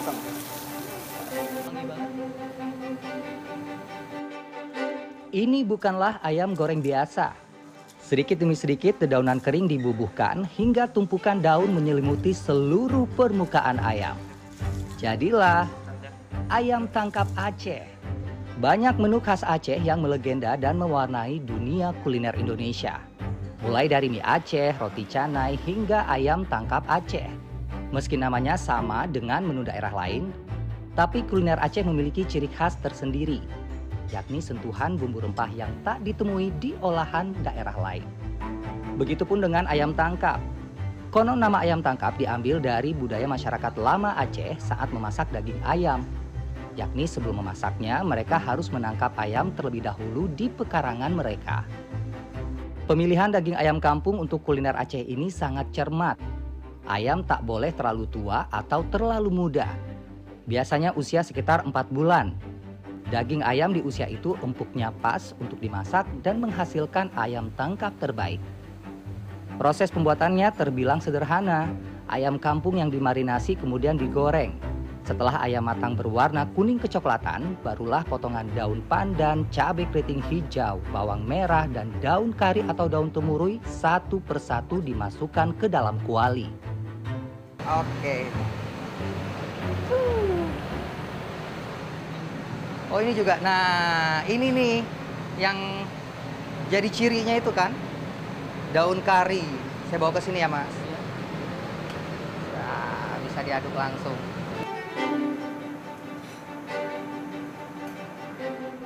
matang. Ini bukanlah ayam goreng biasa. Sedikit demi sedikit dedaunan kering dibubuhkan hingga tumpukan daun menyelimuti seluruh permukaan ayam. Jadilah ayam tangkap Aceh. Banyak menu khas Aceh yang melegenda dan mewarnai dunia kuliner Indonesia. Mulai dari mie Aceh, roti canai, hingga ayam tangkap Aceh. Meski namanya sama dengan menu daerah lain, tapi kuliner Aceh memiliki ciri khas tersendiri, yakni sentuhan bumbu rempah yang tak ditemui di olahan daerah lain. Begitupun dengan ayam tangkap. Konon nama ayam tangkap diambil dari budaya masyarakat lama Aceh saat memasak daging ayam. Yakni sebelum memasaknya, mereka harus menangkap ayam terlebih dahulu di pekarangan mereka. Pemilihan daging ayam kampung untuk kuliner Aceh ini sangat cermat. Ayam tak boleh terlalu tua atau terlalu muda. Biasanya usia sekitar 4 bulan. Daging ayam di usia itu empuknya pas untuk dimasak dan menghasilkan ayam tangkap terbaik. Proses pembuatannya terbilang sederhana. Ayam kampung yang dimarinasi kemudian digoreng. Setelah ayam matang berwarna kuning kecoklatan, barulah potongan daun pandan, cabai keriting hijau, bawang merah, dan daun kari atau daun temurui satu persatu dimasukkan ke dalam kuali. Oke. Oh ini juga. Nah ini nih yang jadi cirinya itu kan daun kari. Saya bawa ke sini ya mas. Nah, bisa diaduk langsung.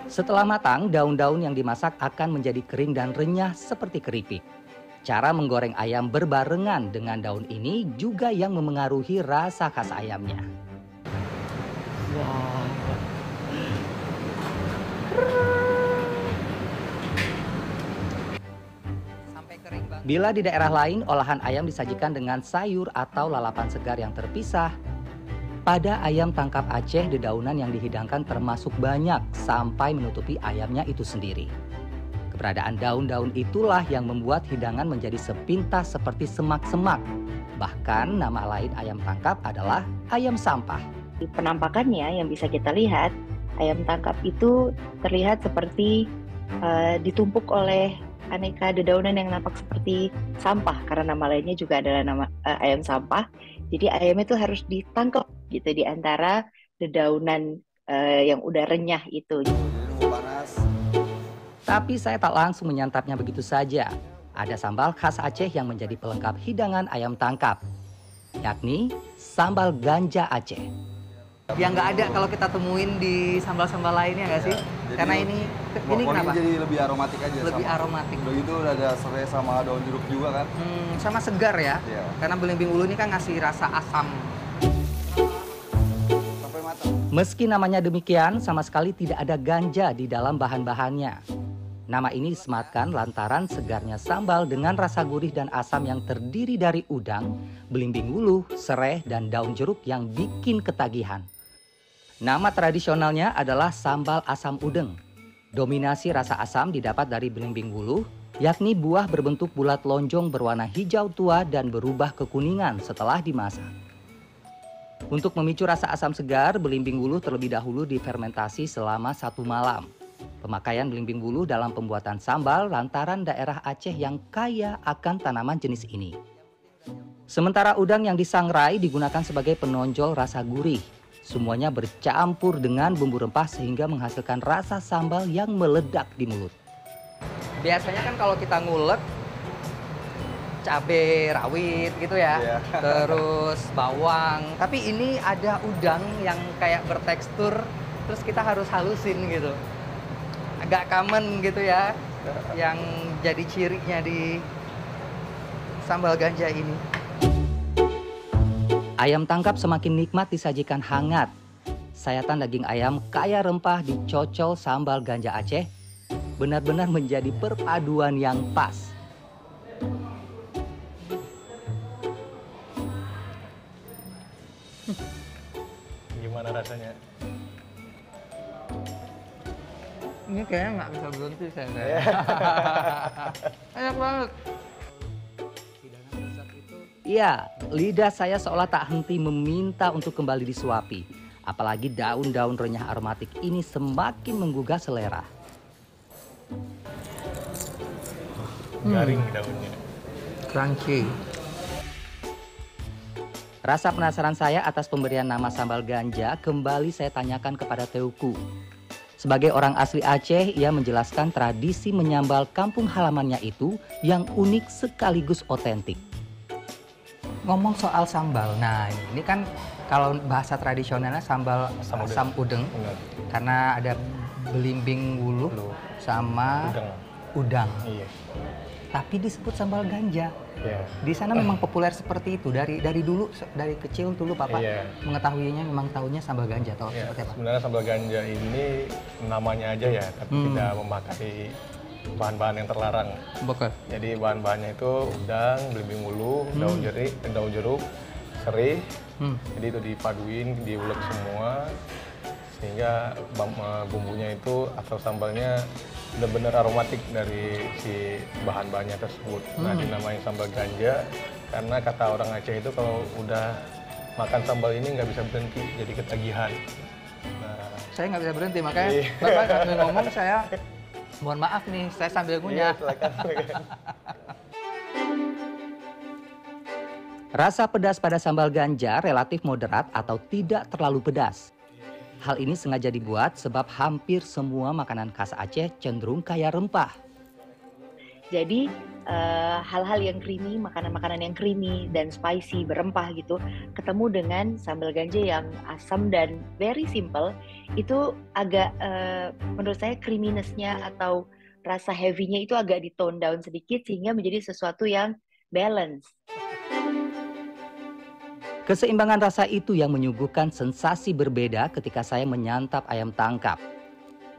Setelah matang, daun-daun yang dimasak akan menjadi kering dan renyah seperti keripik. Cara menggoreng ayam berbarengan dengan daun ini juga yang memengaruhi rasa khas ayamnya. Bila di daerah lain olahan ayam disajikan dengan sayur atau lalapan segar yang terpisah, pada ayam tangkap Aceh dedaunan yang dihidangkan termasuk banyak sampai menutupi ayamnya itu sendiri. Keberadaan daun-daun itulah yang membuat hidangan menjadi sepintas seperti semak-semak. Bahkan nama lain ayam tangkap adalah ayam sampah. Di penampakannya yang bisa kita lihat, ayam tangkap itu terlihat seperti eh, ditumpuk oleh aneka dedaunan yang nampak seperti sampah karena nama lainnya juga adalah nama eh, ayam sampah. Jadi ayam itu harus ditangkap gitu di antara dedaunan eh, yang udah renyah itu. Panas. Tapi saya tak langsung menyantapnya begitu saja. Ada sambal khas Aceh yang menjadi pelengkap hidangan ayam tangkap, yakni sambal ganja Aceh. Yang nggak ada kalau kita temuin di sambal-sambal lainnya nggak sih? Jadi Karena ini ini kenapa? jadi lebih aromatik aja. Lebih sama. aromatik. Udah gitu udah ada serai sama daun jeruk juga kan. Hmm, sama segar ya. Iya. Karena belimbing ulu ini kan ngasih rasa asam. Sampai matang. Meski namanya demikian, sama sekali tidak ada ganja di dalam bahan-bahannya. Nama ini disematkan lantaran segarnya sambal dengan rasa gurih dan asam yang terdiri dari udang, belimbing wuluh, serai, dan daun jeruk yang bikin ketagihan. Nama tradisionalnya adalah sambal asam udeng. Dominasi rasa asam didapat dari belimbing wuluh, yakni buah berbentuk bulat lonjong berwarna hijau tua dan berubah kekuningan setelah dimasak. Untuk memicu rasa asam segar, belimbing wuluh terlebih dahulu difermentasi selama satu malam. Pemakaian belimbing wuluh dalam pembuatan sambal lantaran daerah Aceh yang kaya akan tanaman jenis ini. Sementara udang yang disangrai digunakan sebagai penonjol rasa gurih. Semuanya bercampur dengan bumbu rempah sehingga menghasilkan rasa sambal yang meledak di mulut. Biasanya kan kalau kita ngulek cabe rawit gitu ya. Iya. Terus bawang. Tapi ini ada udang yang kayak bertekstur terus kita harus halusin gitu. Agak common gitu ya yang jadi cirinya di sambal ganja ini. Ayam tangkap semakin nikmat disajikan hangat. Sayatan daging ayam kaya rempah dicocol sambal ganja Aceh benar-benar menjadi perpaduan yang pas. Gimana rasanya? Ini kayaknya nggak bisa berhenti saya. Enak banget. Hidangan lezat itu Ya, lidah saya seolah tak henti meminta untuk kembali disuapi. Apalagi daun-daun renyah aromatik ini semakin menggugah selera. Garing daunnya. Crunchy. Rasa penasaran saya atas pemberian nama sambal ganja kembali saya tanyakan kepada Teuku. Sebagai orang asli Aceh, ia menjelaskan tradisi menyambal kampung halamannya itu yang unik sekaligus otentik. Ngomong soal sambal, nah ini kan kalau bahasa tradisionalnya sambal Asam udeng. asam udeng Benar. karena ada belimbing wuluh Lu. sama Udang. udang. Iya. Tapi disebut sambal ganja. Iya. Di sana memang populer seperti itu dari dari dulu dari kecil dulu papa Iya. mengetahuinya memang tahunya sambal ganja atau Ya, seperti apa? sebenarnya sambal ganja ini namanya aja ya, tapi Hmm. tidak memakai bahan-bahan yang terlarang. Betul. Jadi bahan-bahannya itu udang, belimbing ulu, daun jeruk, daun jeruk, serih. Hmm. Jadi itu dipaduin, diulek semua sehingga eh, bumbunya itu atau sambalnya benar-benar aromatik dari si bahan-bahannya tersebut. Nah, Hmm. dinamain sambal ganja karena kata orang Aceh itu kalau udah makan sambal ini nggak bisa berhenti, jadi ketagihan. Nah, Saya nggak bisa berhenti makanya Iya. bapak sambil ngomong saya mohon maaf nih saya sambil iya, ngunyah. silakan. Rasa pedas pada sambal ganja relatif moderat atau tidak terlalu pedas. Hal ini sengaja dibuat sebab hampir semua makanan khas Aceh cenderung kaya rempah. Jadi eh, hal-hal yang creamy, makanan-makanan yang creamy dan spicy, berempah gitu, ketemu dengan sambal ganja yang asam dan very simple, itu agak eh, menurut saya creaminess-nya atau rasa heavy-nya itu agak di tone down sedikit sehingga menjadi sesuatu yang balance. Keseimbangan rasa itu yang menyuguhkan sensasi berbeda ketika saya menyantap ayam tangkap.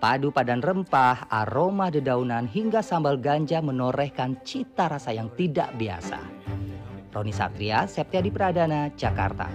Padu padan rempah, aroma dedaunan hingga sambal ganja menorehkan cita rasa yang tidak biasa. Roni Satria, Septiadi Pradana, Jakarta.